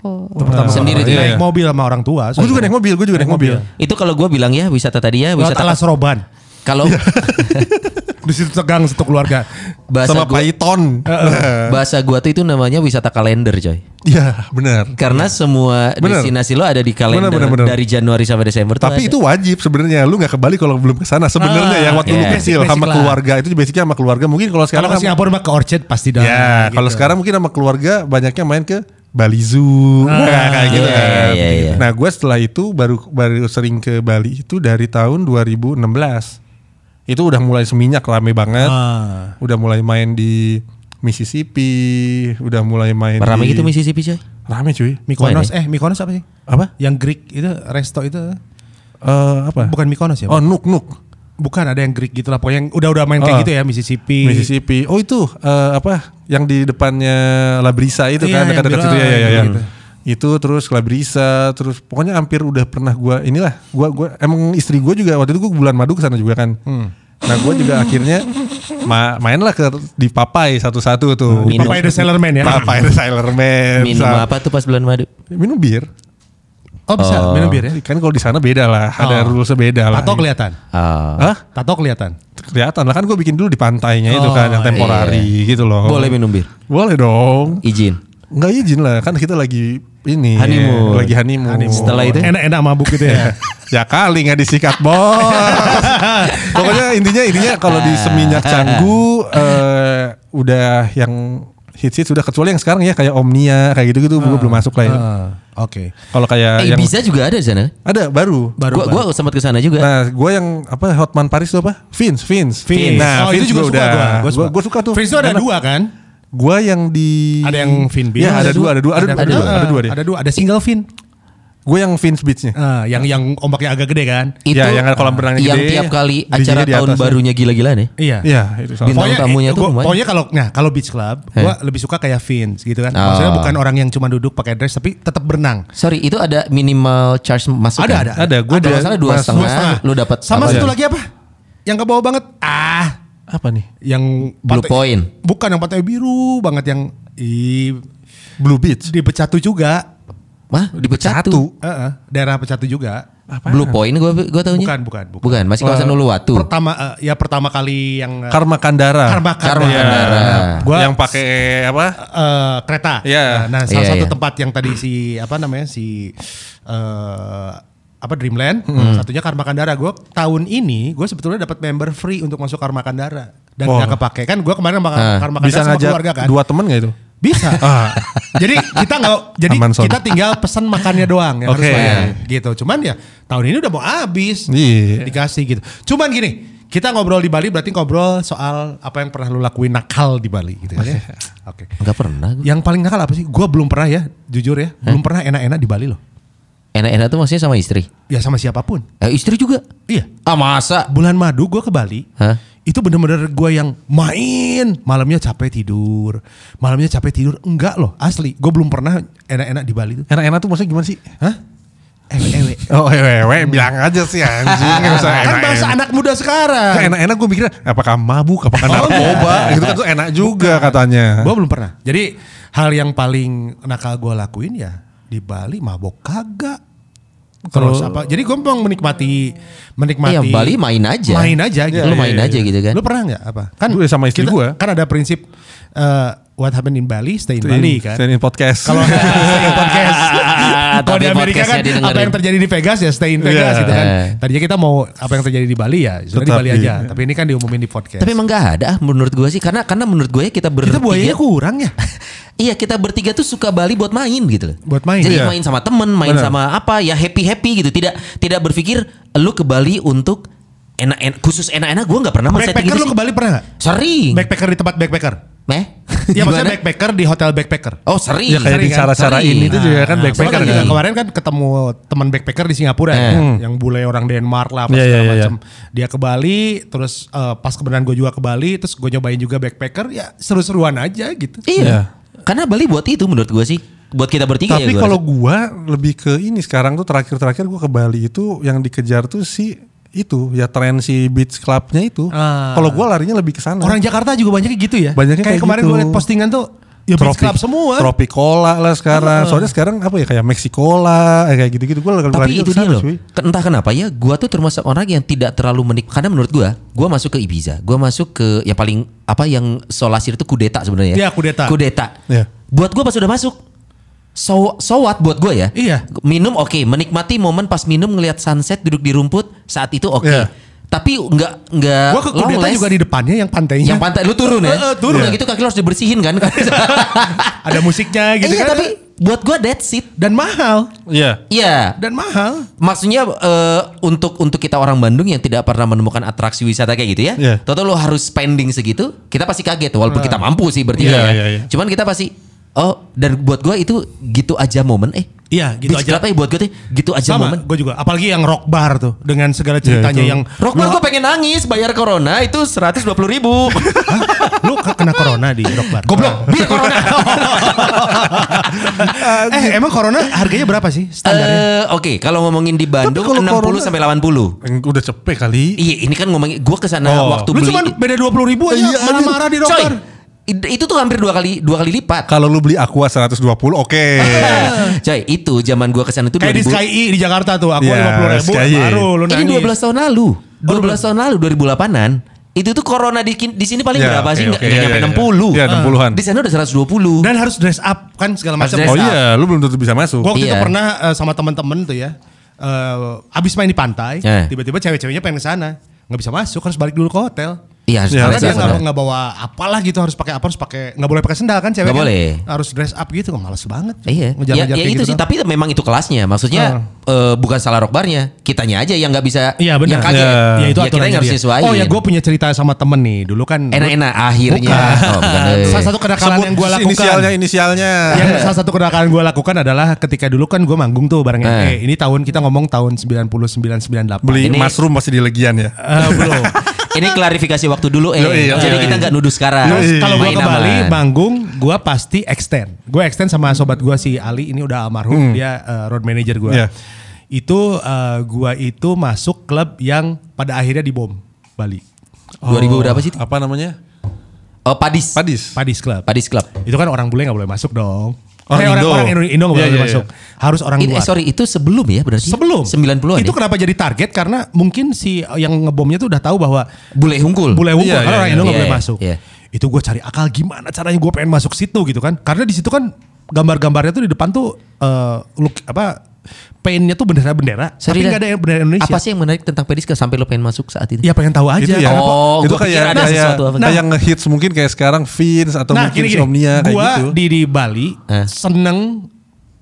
Oh. Itu pertama Sendiri tuh ya? naik mobil sama orang tua. Gue juga naik mobil, gue juga naik mobil. Itu kalau gue bilang ya wisata tadi ya wisata alas roban. kalau Di situ tegang satu keluarga. bahasa Sama gua, Python. bahasa gua tuh itu namanya wisata kalender coy. Iya, benar. Karena semua Bener. destinasi lo ada di kalender Bener, bener, bener. dari Januari sampai Desember Tapi ada. itu wajib sebenarnya. Lu nggak ke Bali kalau belum ke sana. Sebenarnya Ah, yang waktu lu iya. kecil sama lah. keluarga itu basicnya sama keluarga. Mungkin kalau Kalau sekarang ke Singapura mah ke Orchard pasti dah. Ya, kalau gitu. sekarang mungkin sama keluarga banyaknya main ke Bali Zoo. Nah, kayak gitu iya, kan. iya, iya. Nah, gue setelah itu baru baru sering ke Bali itu dari tahun 2016. Itu udah mulai seminyak rame banget. Ah. Udah mulai main di Mississippi, udah mulai main Rame di gitu Mississippi coy. Rame cuy. Mykonos eh Mykonos apa sih? Apa? Yang Greek itu resto itu Eh apa? bukan Mykonos ya? Oh, Nuk Nuk. Bukan ada yang Greek gitu lah pokoknya yang udah udah main Oh. kayak gitu ya Mississippi. Mississippi. Oh itu eh, apa? Yang di depannya Labrisa itu Iya, kan dekat-dekat situ ya ya ya. ya. Itu terus Labrisa, terus pokoknya hampir udah pernah gua inilah gua gua emang istri gua juga waktu itu gua bulan madu ke sana juga kan. Nah gua juga akhirnya ma mainlah ke di Papai satu-satu tuh. Minum. Papai the Sailor Man ya. Papai the Sailor Man. Minum Sa- apa tuh pas bulan madu? Minum bir. Oh bisa Oh. minum bir ya? Kan kalau di sana beda lah, ada Oh. rules beda lah. Tato kelihatan. Ah. Hah? Tato kelihatan. Kelihatan lah kan gue bikin dulu di pantainya itu Oh, kan yang temporari gitu loh. Boleh minum bir. Boleh dong. Izin. Nggak izin lah kan kita lagi ini Honeymoon. lagi honeymoon. Setelah itu? Enak-enak mabuk gitu ya. ya kali nggak disikat bos. Pokoknya intinya intinya kalau di seminyak Canggu eh, udah yang hits hits sudah kecuali yang sekarang ya kayak Omnia kayak gitu gitu gue belum masuk lah ya. Ah, Oke. Kalau kayak Eh, yang bisa juga ada di sana. ada baru. Baru, gua, gua sempat ke sana juga. Nah, gue yang apa Hotman Paris itu apa? Vince, Vince. Vince. Nah, oh, Vince itu juga gua suka udah. gua. Gua Gua, gua suka tuh. Vince itu ada dua kan? Gua yang di Ada yang Vin Beach. Iya, ada dua, ada dua, ada, ada, dua, ada dua deh. Ada dua, ada single fin. Gue yang Vince Beach-nya. Ah, yang yang ombaknya agak gede kan? itu Ya, yang ada kolam renangnya yang gede, tiap kali acara tahun atasnya. barunya gila-gilaan ya. Iya. Iya, itu salah. Bintang tamunya tuh gua- lumayan. pokoknya kalau nah kalau beach club, gua lebih suka kayak Vince gitu kan. Maksudnya Oh. bukan orang yang cuma duduk pakai dress tapi tetap berenang. Sorry, itu ada minimal charge masuk Ada, kan? ada. Ada, gua Ada masalah dua setengah, lu dapat Sama satu ya? lagi apa? Yang ke bawah banget. Ah, Apa nih? yang Blue pantai- Point. Bukan yang pantai biru banget yang i, Blue Beach. di Pecatu juga. Mah, di Pecatu. Heeh, daerah Pecatu juga. Blue Point gua gua tahunya. Bukan, bukan, bukan. Bukan, masih kawasan Uluwatu. Pertama eh, ya pertama kali yang eh, Karma Kandara. Karma Karma Kandara. Kandara. Gua yang pakai apa? eh, kereta. Iya. Nah, salah Iya, satu iya. tempat yang tadi si apa namanya si eh apa Dreamland, Hmm. satunya Karma Kandara. Gue tahun ini gue sebetulnya dapat member free untuk masuk Karma Kandara dan Oh. nggak kepake kan. Gue kemarin sama Ah. Karma Kandara Bisa sama ngajak keluarga kan. dua temen gak itu? Bisa. Ah. jadi kita nggak jadi Aman, Son. kita tinggal pesan makannya doang yang harus Oke. bayar gitu. Cuman ya tahun ini udah mau habis. Iya. Dikasih gitu. Cuman gini, kita ngobrol di Bali berarti ngobrol soal apa yang pernah lu lakuin nakal di Bali gitu ya. Oke. Enggak pernah. Yang paling nakal apa sih? Gua belum pernah ya, jujur ya. Belum pernah enak-enak di Bali loh. Enak-enak tuh maksudnya sama istri. Ya sama siapa pun. Eh, istri juga. Iya. Ah, masa? Bulan madu gua ke Bali. Hah? Itu bener-bener gua yang main. Malamnya capek tidur. Malamnya capek tidur. Enggak loh, asli. Gue belum pernah enak-enak di Bali tuh. Enak-enak tuh maksudnya gimana sih? Hah? Ewe-ewe. Oh, ewe, bilang aja sih anjing. Kan enak-enak. bahasa anak muda sekarang. Kan enak-enak gue mikirnya apakah mabuk, apakah Oh, narkoba, gitu kan tuh enak juga katanya. Gue belum pernah. Jadi hal yang paling nakal gue lakuin ya di Bali mabok kagak. Terus apa? Jadi gue memang menikmati menikmati. Iya, Bali main aja. Main aja gitu. Lu main aja gitu kan. Lu pernah nggak apa? Kan Gue sama istri kita- gua. Kan ada prinsip eh, what happened in Bali, stay in Bali kan. Stand in podcast. Kalau stay in podcast. Kalau di Amerika kan didengerin. apa yang terjadi di Vegas ya stay in Vegas Iya. gitu kan. Eh. Tadinya kita mau apa yang terjadi di Bali ya, sudah di Bali aja. Tapi ini kan diumumin di podcast. Tapi emang gak ada ah, menurut gue sih karena karena menurut gue ya kita bertiga kita buayanya kurang ya. Iya kita bertiga tuh suka Bali buat main gitu loh. Buat main. Jadi Iya. main sama temen, main Benar. sama apa ya happy happy gitu. Tidak tidak berpikir lu ke Bali untuk enak enak khusus enak-enak. Gue nggak pernah Backpacker gitu lu sih. ke Bali pernah gak? Sering. Backpacker di tempat backpacker. Eh? Iya maksudnya backpacker di hotel backpacker. Oh sering. Ya kayak Sering di kan? cara-cara ini tuh juga kan Nah, backpacker kan? juga kemarin kan ketemu teman backpacker di Singapura ya, Eh. yang bule orang Denmark lah apa Iya, segala iya, iya, macam. Dia ke Bali, terus eh, pas kebenaran gue juga ke Bali, terus gue nyobain juga backpacker, ya seru-seruan aja gitu. Iya. Iya. Karena Bali buat itu menurut gue sih. Buat kita bertiga ya Tapi gua kalau gua lebih ke ini sekarang tuh terakhir-terakhir gua ke Bali itu yang dikejar tuh si itu ya tren si beach clubnya itu. Ah. Kalau gua larinya lebih ke sana. Orang Jakarta juga banyak gitu ya. Banyaknya kayak, kayak kemarin gitu. gue liat postingan tuh ya beach club semua. Tropicola lah sekarang. Soalnya sekarang apa ya kayak Mexicola eh, kayak gitu-gitu. Gua lari Tapi itu dia loh. cuy. Entah kenapa ya, gua tuh termasuk orang yang tidak terlalu menik. Karena menurut gua, gua masuk ke Ibiza, gua masuk ke yang paling apa yang solasir itu kudeta sebenarnya. Iya, kudeta. Kudeta. Iya. Buat gua pas udah masuk, so, so what buat gua ya. Iya. Minum oke, menikmati momen pas minum ngelihat sunset duduk di rumput saat itu oke. Iya. Tapi nggak nggak Gue ke Kudeta juga di depannya yang pantainya. yang pantai lu turun ya. Eh, eh, turun. Udah gitu kaki lu harus dibersihin kan. Ada musiknya gitu iya, kan. tapi buat gua that's it. Dan mahal. Iya. Iya. Dan mahal. Maksudnya eh, untuk untuk kita orang Bandung yang tidak pernah menemukan atrasi wisata kayak gitu ya, Iya. Toto lo harus spending segitu, kita pasti kaget walaupun kita mampu sih bertiga Iya, ya. iya, iya. Cuman kita pasti oh dan buat gua itu gitu aja momen eh. Iya, gitu Beach aja. Club, eh, buat gue tuh gitu aja Sama, momen. gue juga. Apalagi yang rock bar tuh. Dengan segala ceritanya itu. yang... Rock bar gue pengen nangis bayar corona itu 120 ribu. Lu ke- kena corona di rock bar? Goblok, bir corona. eh emang corona harganya berapa sih standarnya? Eh, Oke, kalau ngomongin di Bandung kalau 60 corona- sampai 80. Yang Udah cepet kali. Iya, ini kan ngomongin gue ke sana Oh. waktu Lu beli. cuma beda 20 ribu aja Iya, marah-marah di rock Coy, bar. Itu tuh hampir dua kali dua kali lipat. Kalau lu beli Aqua 120 oke. Coy, itu zaman gua ke sana itu Kayak di 2000. Sky E di Jakarta tuh. Aku Iya, 50 ribu Sky E. baru lu Ini nangis. 12 tahun lalu. 12 tahun lalu 2008-an. Itu tuh corona di di sini paling Ya, berapa oke, sih? Nggak oke, nggak iya, nyampe iya. 60. Iya, 60-an. Di sana udah 120. Dan harus dress up kan segala macam. Oh up. iya, lu belum tentu bisa masuk. Gue waktu itu Iya. pernah eh, sama teman-teman tuh ya. eh, abis main di pantai, Eh. tiba-tiba cewek-ceweknya pengen ke sana. Nggak bisa masuk, harus balik dulu ke hotel. Iya, harus Karena dress dia up, nggak bawa apalah gitu harus pakai apa harus pakai nggak boleh pakai sendal kan cewek Nggak kan? boleh. harus dress up gitu males banget Iya, ya, ya itu gitu sih. doang. Tapi memang itu kelasnya. Maksudnya eh, bukan salah rock barnya. Kitanya aja yang nggak bisa. Iya benar. Yang kaget. Iya. Ya, itu ya, kita yang harus dia. sesuaiin. Oh ya gue punya cerita sama temen nih. Dulu kan Enak-enak akhirnya. Bukan. Oh, bukan. Salah satu kenakalan yang gue lakukan. inisialnya inisialnya. yang salah satu kenakalan gue lakukan adalah ketika dulu kan gue manggung tuh bareng Eh. Ini tahun kita ngomong tahun 99 98. Beli Ini- mushroom masih di legian ya. Eh, belum. Ini klarifikasi waktu dulu eh. Yoi, yoi, Jadi yoi. kita nggak nuduh sekarang. Kalau gue ke Bali manggung, gue pasti extend. Gue extend sama sobat gue si Ali ini udah almarhum, dia eh, road manager gue. Iya. Itu eh, gue itu masuk klub yang pada akhirnya dibom Bali. 2000 berapa sih? Apa namanya? Oh, Padis. Padis. Padis Club. Padis Club. Itu kan orang bule nggak boleh masuk dong. Orang Eh, Indo. Orang, Indo, Indo nggak Iya, boleh iya, masuk. Harus orang Ini, luar. eh, sorry, itu sebelum ya berarti? Sebelum 90-an Itu ya? kenapa jadi target karena mungkin si yang ngebomnya tuh udah tahu bahwa Bule Hungkul. bule hukum Iya, karena iya, orang iya. Indo nggak Iya, boleh iya, masuk. iya. Itu gue cari akal gimana caranya gue pengen masuk situ gitu kan? Karena di situ kan gambar-gambarnya tuh di depan tuh eh look apa paintnya tuh bendera-bendera, tapi nggak ada yang bendera Indonesia. Apa sih yang menarik tentang Pedis ke sampai lo pengen masuk saat itu? Ya pengen tahu aja. Itu ya. Oh, itu gua kayak ada kayak, sesuatu apa. kayak ngehits mungkin kayak sekarang Vince atau nah mungkin gini gini, Insomnia kayak gue gitu. di di Bali Eh. seneng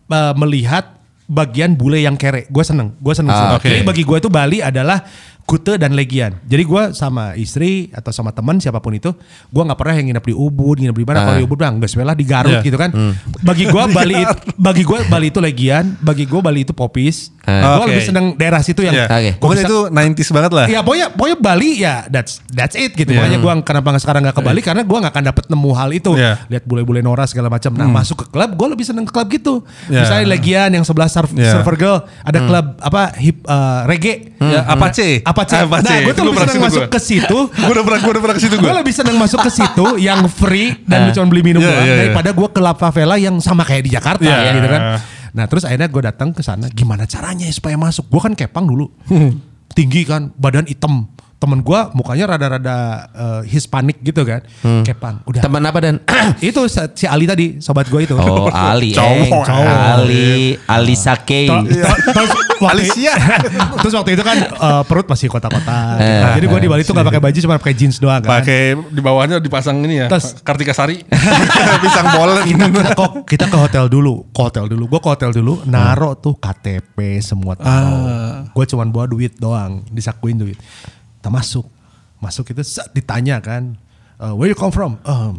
uh, melihat bagian bule yang kere. Gue seneng, gue seneng. Ah, sih. oke. Jadi bagi gue itu Bali adalah Kute dan Legian. Jadi gue sama istri atau sama teman siapa pun itu, gue nggak pernah yang nginep di Ubud, nginep di mana. Kalau Ah. di Ubud bilang nggak sebelah di Garut Iya. gitu kan. Bagi gue Bali, it- bagi gue Bali itu Legian, bagi gue Bali itu Popis. Ah. Gue Oke. lebih seneng daerah situ yang Iya. Oke. gua Pokoknya itu 90s banget lah. Ya pokoknya pokoknya Bali ya that's that's it gitu. Iya. Makanya gua kenapa nggak sekarang nggak ke Bali karena gua nggak akan dapet nemu hal itu. Iya. Lihat bule-bule Nora segala macam. Nah, masuk ke klub gua lebih seneng ke klub gitu. Iya. Misalnya Legian yang sebelah surf, Iya. Surfer Girl, ada klub apa hip eh, reggae. Ya, Apache. Apache. Apache. Nah, gue tuh lebih pernah seneng masuk ke situ. Gue udah pernah gue udah pernah ke situ gue. Gue lebih seneng masuk ke situ yang free dan lu cuma beli minum doang daripada gue ke La Favela yang sama kayak di Jakarta Iya. gitu kan. Nah terus akhirnya gue datang ke sana gimana caranya ya supaya masuk. Gue kan kepang dulu. Tinggi kan, badan hitam, temen gue mukanya rada-rada eh, Hispanic gitu kan. Kepang. Udah. Teman apa dan? itu si Ali tadi, sobat gue itu. Oh Ali, Cowok, Eng. cowok. Ali, Ali Sake. Waktu, Alicia. terus waktu itu kan eh, perut masih kotak-kotak. Eh, Jadi gue di Bali tuh gak pakai baju cuma pakai jeans doang kan. Pakai di bawahnya dipasang ini ya. Terus- Kartika Sari. Pisang bolet. kita, kita, kok, kita ke hotel dulu, ke hotel dulu. Gue ke hotel dulu, naro tuh KTP semua tahu. Gue cuman bawa duit doang, disakuin duit. Kita masuk, masuk itu ditanya kan, "Uh, where you come from? Um,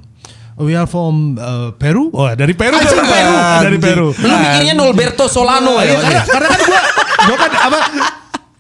we are from uh, Peru. Oh dari Peru, dari Peru, dari Peru. Lu mikirnya Norberto Solano Iya, ya? karena, karena kan gue, gue kan apa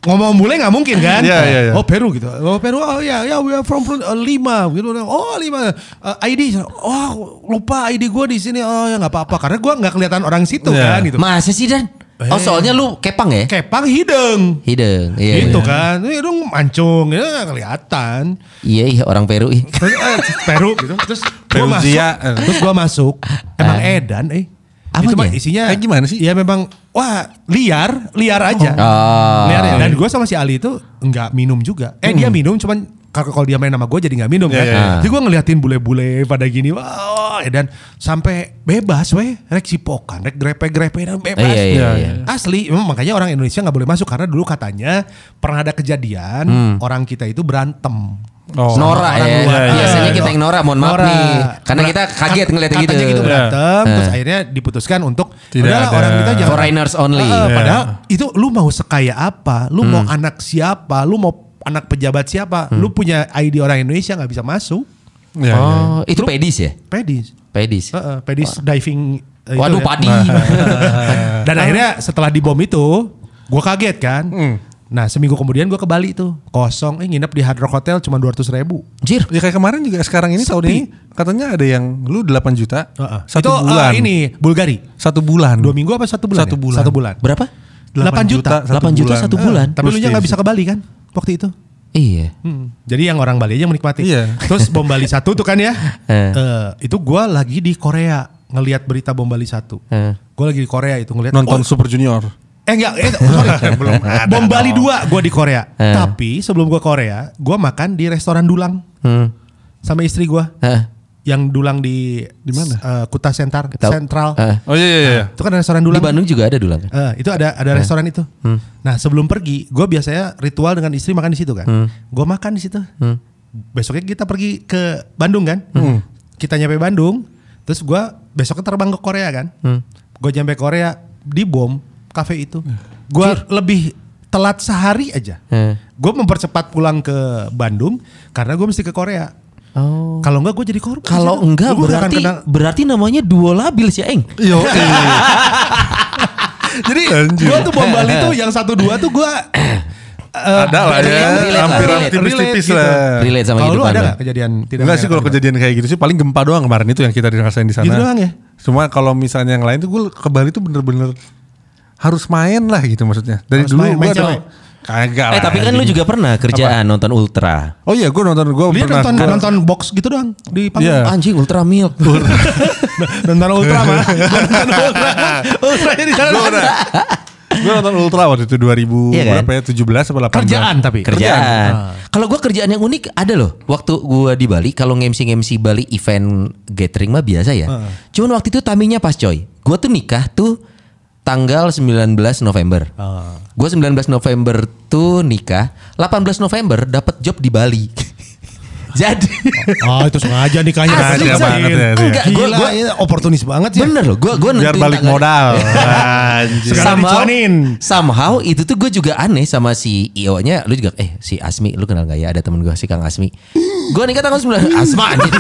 ngomong bule nggak mungkin kan? Iya, iya, iya. Oh Peru gitu. Oh Peru. Oh ya, ya we are from uh, Lima gitu. Oh Lima. Uh, ID. Oh lupa ID gue di sini. Oh ya nggak apa-apa. Karena gue nggak kelihatan orang situ Iya. kan gitu. Masa sih Dan? Oh soalnya lu kepang ya? Kepang hideng. Hideng. Iya, gitu iya. kan. Ini dong mancung. Ya nggak kelihatan. Iya, iya orang Peru. Terus, eh, Peru gitu. Terus gue masuk. Terus gue masuk. Emang edan eh. Apanya? Itu mah isinya. Kayak gimana sih? Ya memang wah liar, liar aja. Oh. Liar ya. Dan gue sama si Ali itu nggak minum juga. Eh dia minum cuman kalau kalau dia main sama gue jadi nggak minum Iya, kan. iya, iya. Jadi gue ngeliatin bule-bule pada gini. Wah, ya dan sampai bebas weh. Rek cipokan, rek grepe-grepe dan bebas. Iya, iya, iya. Asli, memang makanya orang Indonesia nggak boleh masuk karena dulu katanya pernah ada kejadian orang kita itu berantem. Oh. Nora ya. luar. Biasanya Iya. kita yang Nora, mohon maaf Nora. nih. Karena kita kaget ngeliatnya gitu. Katanya gitu Iya. berantem, terus akhirnya diputuskan untuk Tidak udahlah ada. orang kita jangan Foreigners only. Heeh, Iya. Padahal itu lu mau sekaya apa, lu mau anak siapa, lu mau anak pejabat siapa, lu punya ID orang Indonesia nggak bisa masuk. Iya, iya. Oh, itu pedis ya? Pedis, Pedis. Heeh, pedis diving. eh, itu Waduh, ya. padi. Dan akhirnya setelah dibom itu, gue kaget kan. Nah seminggu kemudian gue ke Bali tuh kosong, eh nginep di Hard Rock Hotel cuma 200 ribu. Jir. Ya kayak kemarin juga sekarang ini tahun ini katanya ada yang lu 8 juta satu itu, eh, bulan. ini Bulgari. Satu bulan. Dua minggu apa satu bulan? Satu ya? bulan. Satu bulan. Berapa? 8 juta. 8 juta satu bulan. Tapi lu nya nggak di- bisa ke Bali kan waktu itu? Iya. Hmm. Jadi yang orang Bali aja menikmati. Iya. Terus bom Bali satu tuh kan ya. Eh. Eh, itu gua lagi di Korea ngelihat berita bom Bali satu. Eh. Gue lagi di Korea itu ngelihat Nonton oh, Super Junior. Eh enggak, eh, sorry. belum Bom Bali 2 gue di Korea. Eh. Tapi sebelum gue Korea, gue makan di restoran Dulang Hmm. sama istri gue. Hah. Yang Dulang di Di mana? eh, Kuta Sentar, Tahu. Sentral. Eh. Oh iya iya iya. Itu kan restoran Di Dulang. Bandung juga ada dulu kan? Eh, itu ada ada restoran itu. Nah sebelum pergi, gue biasanya ritual dengan istri makan di situ kan. Gue makan di situ. Besoknya kita pergi ke Bandung kan. Kita nyampe Bandung, terus gue besoknya terbang ke Korea kan. Gue nyampe Korea di bom kafe itu. Gue lebih telat sehari aja. Eh. Gue mempercepat pulang ke Bandung karena gue mesti ke Korea. Oh. Kalau enggak gue jadi korban. Kalau enggak Gua berarti kena- berarti namanya duo labil sih, Eng. Yo, Jadi gue tuh bom Bali tuh yang satu dua tuh gue ada lah ya, hampir tipis-tipis Relate lah. Relate sama Kalau lu ada nggak kejadian tidak Enggak sih kalau kejadian kayak gitu sih paling gempa doang kemarin itu yang kita dirasain di sana. Gitu doang ya? Cuma kalau misalnya yang lain tuh gue ke Bali tuh bener-bener harus main lah gitu maksudnya. Dari Harus dulu main, gue main cewek? Kagak Eh tapi kan lu juga pernah kerjaan nonton Ultra. Oh iya gue nonton gue Dia pernah nonton gua- nonton box gitu doang di panggung. Iya. Anjing Ultra Milk. nonton ultra mah. nonton ultra. Ultra di sana. Gue gue nonton Ultra waktu itu 2000 Iya kan? berapa ya 17 atau 18 Kerjaan tapi. Kerjaan. Ah. Kalau gua kerjaan yang unik ada loh. Waktu gua di Bali, kalau ngemsi ngemsi Bali event gathering mah biasa ya. Ah. Cuman waktu itu timingnya pas coy. Gua tuh nikah tuh tanggal 19 November. Ah. Gua 19 November tuh nikah, 18 November dapat job di Bali. Jadi Oh itu sengaja nikahnya. Asli, Sengaja Zak. banget ya. Enggak, Enggak, gua- gua, gua- oportunis banget ya. bener loh, gua gua biar balik tanggal- modal. Somehow, dicuanin. somehow itu tuh gue juga aneh sama si IO nya lu juga eh si Asmi lu kenal gak ya ada temen gue si Kang Asmi gue nikah tanggal 9 Asma anjing.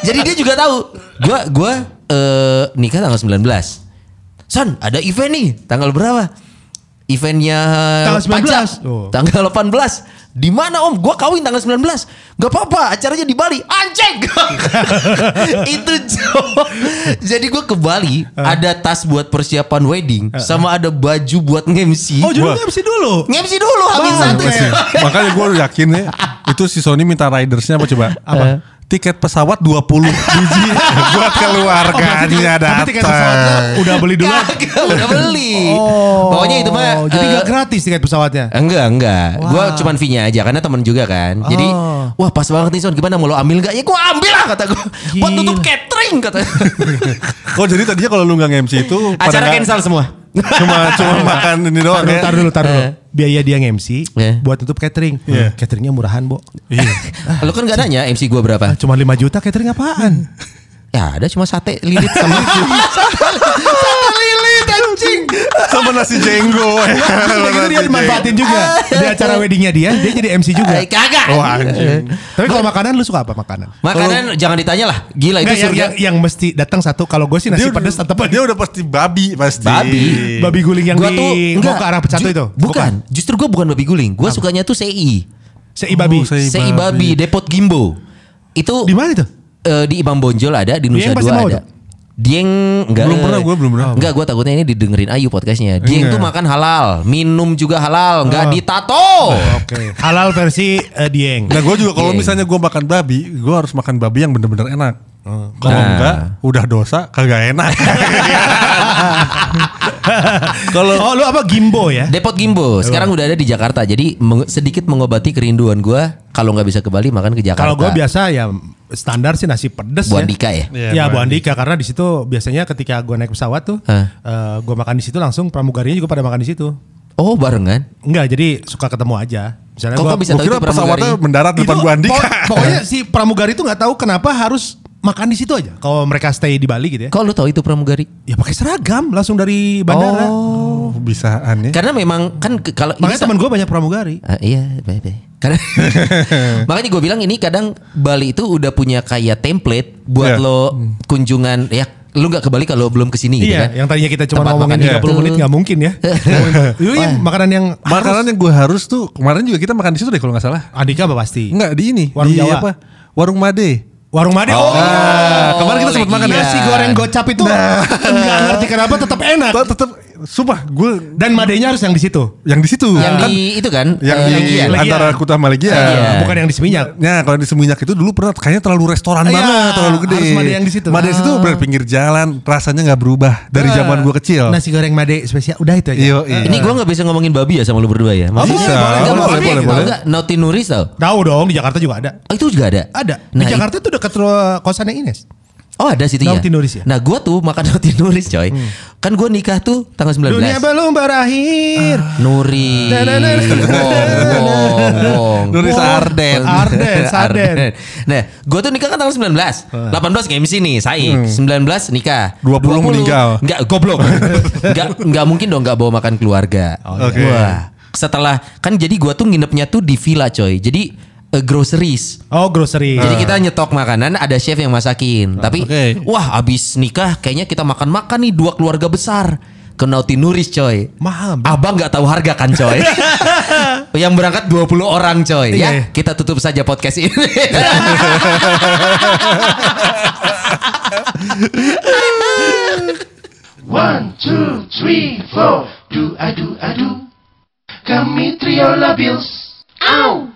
jadi dia juga tahu gue gua eh, nikah tanggal 19 Son ada event nih tanggal berapa eventnya Tanggal 19. pajak. Oh. tanggal 18 di mana om? Gua kawin tanggal 19 Gak apa-apa acaranya di Bali Anjing Itu cowok Jadi gue ke Bali Ada tas buat persiapan wedding Sama ada baju buat nge-MC Oh jadi Gua- mesti dulu. Nge-MC dulu Hamil Bang, satu Makanya- Makanya gue yakin ya itu si Sony minta ridersnya apa coba? Apa? Tiket pesawat 20 biji buat keluarganya Tapi datang. tiket pesawatnya udah beli. Kagak, udah beli. Oh. Pokoknya itu mah Jadi eh, nggak gratis tiket pesawatnya. Enggak, enggak. Wah. Gua cuman fee-nya aja karena temen juga kan. Jadi, Oh. wah pas banget nih Son, gimana mau lo ambil enggak? Ya gua ambil lah kata gua. Buat Gila. tutup catering kata. Oh jadi tadinya kalau lu nggak nge-MC itu Acara cancel semua. Cuma cuma makan ini doang Tar dulu, ya. tar dulu, tar dulu. Eh. Biaya dia nge-MC Iya. buat tutup catering. Iya. Cateringnya murahan, Bo. Iya. Lo kan gak nanya MC gua berapa? Cuma 5 juta catering apaan? Ya ada cuma sate lilit sama. Sama nasi jenggo. Gitu dia dimanfaatin juga. Di acara weddingnya dia, dia jadi MC juga. Eh, Kagak. Wah anjing. Tapi kalau makanan lu suka apa makanan? Makanan jangan ditanya lah. Gila itu surga. yang, yang mesti datang satu. Kalau gue sih nasi pedas tetap dia udah pasti babi pasti. Babi. babi guling yang Gua di tuh mau ke arah pecatu itu. Bukan. Justru gua bukan babi guling. Gua sukanya tuh CI. Sei babi. Oh, sei CI babi. babi Depot Gimbo. Itu Di mana itu? eh, di Imam Bonjol ada, di Nusa Dua ada. tuh? Dieng enggak Belum pernah, gua belum pernah. Enggak, gua takutnya ini didengerin Ayu podcastnya. Dieng Enggak. tuh makan halal, minum juga halal, enggak Oh. ditato. Oke. Halal versi eh, Dieng. Nah gue juga kalau Iya. misalnya gue makan babi, gue harus makan babi yang bener-bener enak. Kalau Nah. enggak, udah dosa, kagak enak. Kalau oh lu apa Gimbo ya? Depot Gimbo sekarang udah ada di Jakarta. Jadi meng- sedikit mengobati kerinduan gua kalau nggak bisa ke Bali makan ke Jakarta. Kalau gue biasa ya standar sih nasi pedas Bu ya. Andika ya. Iya, ya Bu Bu Andika karena di situ biasanya ketika gue naik pesawat tuh, Hah. eh gue makan di situ langsung pramugarinya juga pada makan di situ. Oh barengan. Enggak, jadi suka ketemu aja. Misalnya Kok gua- bisa Gue tahu kira pesawatnya mendarat depan Bu Andika. pok- pokoknya si pramugari itu nggak tahu kenapa harus makan di situ aja. Kalau mereka stay di Bali gitu ya. Kok lu tahu itu pramugari? Ya pakai seragam langsung dari bandara. Oh. Oh, bisaan ya. Karena memang kan ke- kalau Makanya teman gue banyak pramugari. Ah, iya, baik baik. Karena makanya gue bilang ini kadang Bali itu udah punya kayak template buat Iya. lo kunjungan ya lu nggak ke Bali kalau belum ke sini gitu Iya, kan. yang tadinya kita cuma Tempat ngomongin makan 30 itu. menit nggak mungkin ya. Itu ya makanan yang Makanan yang gue harus tuh kemarin juga kita makan di situ deh kalau nggak salah. Andika apa pasti? Enggak di ini, Warung di Jawa. apa? Warung Made. Warung Made. Oh, Oh, iya. kemarin kita sempat makan iya. ya. Nasi goreng gocap itu nggak ngerti kenapa tetap enak. Tetap sumpah gue Dan madenya harus yang di situ. yang di situ. Yang kan, di itu kan yang eh, di Legian. Legian. antara Kuta sama Legian. Iya. Bukan yang di Seminyak. Nah kalau di Seminyak itu dulu pernah kayaknya terlalu restoran Iya, banget, terlalu gede. harus Made yang di situ. Made di situ Ah. bener pinggir jalan, rasanya nggak berubah dari Nah, zaman gue kecil. Nasi goreng Made spesial udah itu aja. Iya, iya. Ini gue nggak bisa ngomongin babi ya sama lu berdua ya. Oh, bisa. boleh, Nggak, boleh, boleh, boleh, boleh. boleh. Enggak, Naughty Nuris tau. Tahu dong di Jakarta juga ada. Oh, itu juga ada. Ada. Nah, di Jakarta tuh dekat kosannya Ines. Oh ada situ ya. Nuris ya? Nah gue tuh makan Naughty Nuris coy. Kan gue nikah tuh tanggal 19. Dunia belum berakhir. Nuri. Nah, nah. Wong, wong, wong. Nuri Sarden. Arden, Sarden. Nah, gue tuh nikah kan tanggal 19. 18 ke MC nih, Saik. 19 nikah. 20 meninggal. Enggak, goblok. Enggak enggak mungkin dong enggak bawa makan keluarga. Oke. Wah. Setelah kan jadi gue tuh nginepnya tuh di villa coy. Jadi eh, groceries. Oh grocery. Jadi kita nyetok makanan, ada chef yang masakin. Tapi Oke. wah abis nikah kayaknya kita makan-makan nih dua keluarga besar. Ke Naughty Nuris coy. Mahal. Abang nggak tahu harga kan coy. yang berangkat 20 orang coy. Iya, ya, iya. kita tutup saja podcast ini. One, two, three, four. Do I do I do? Kami trio labios. Ow!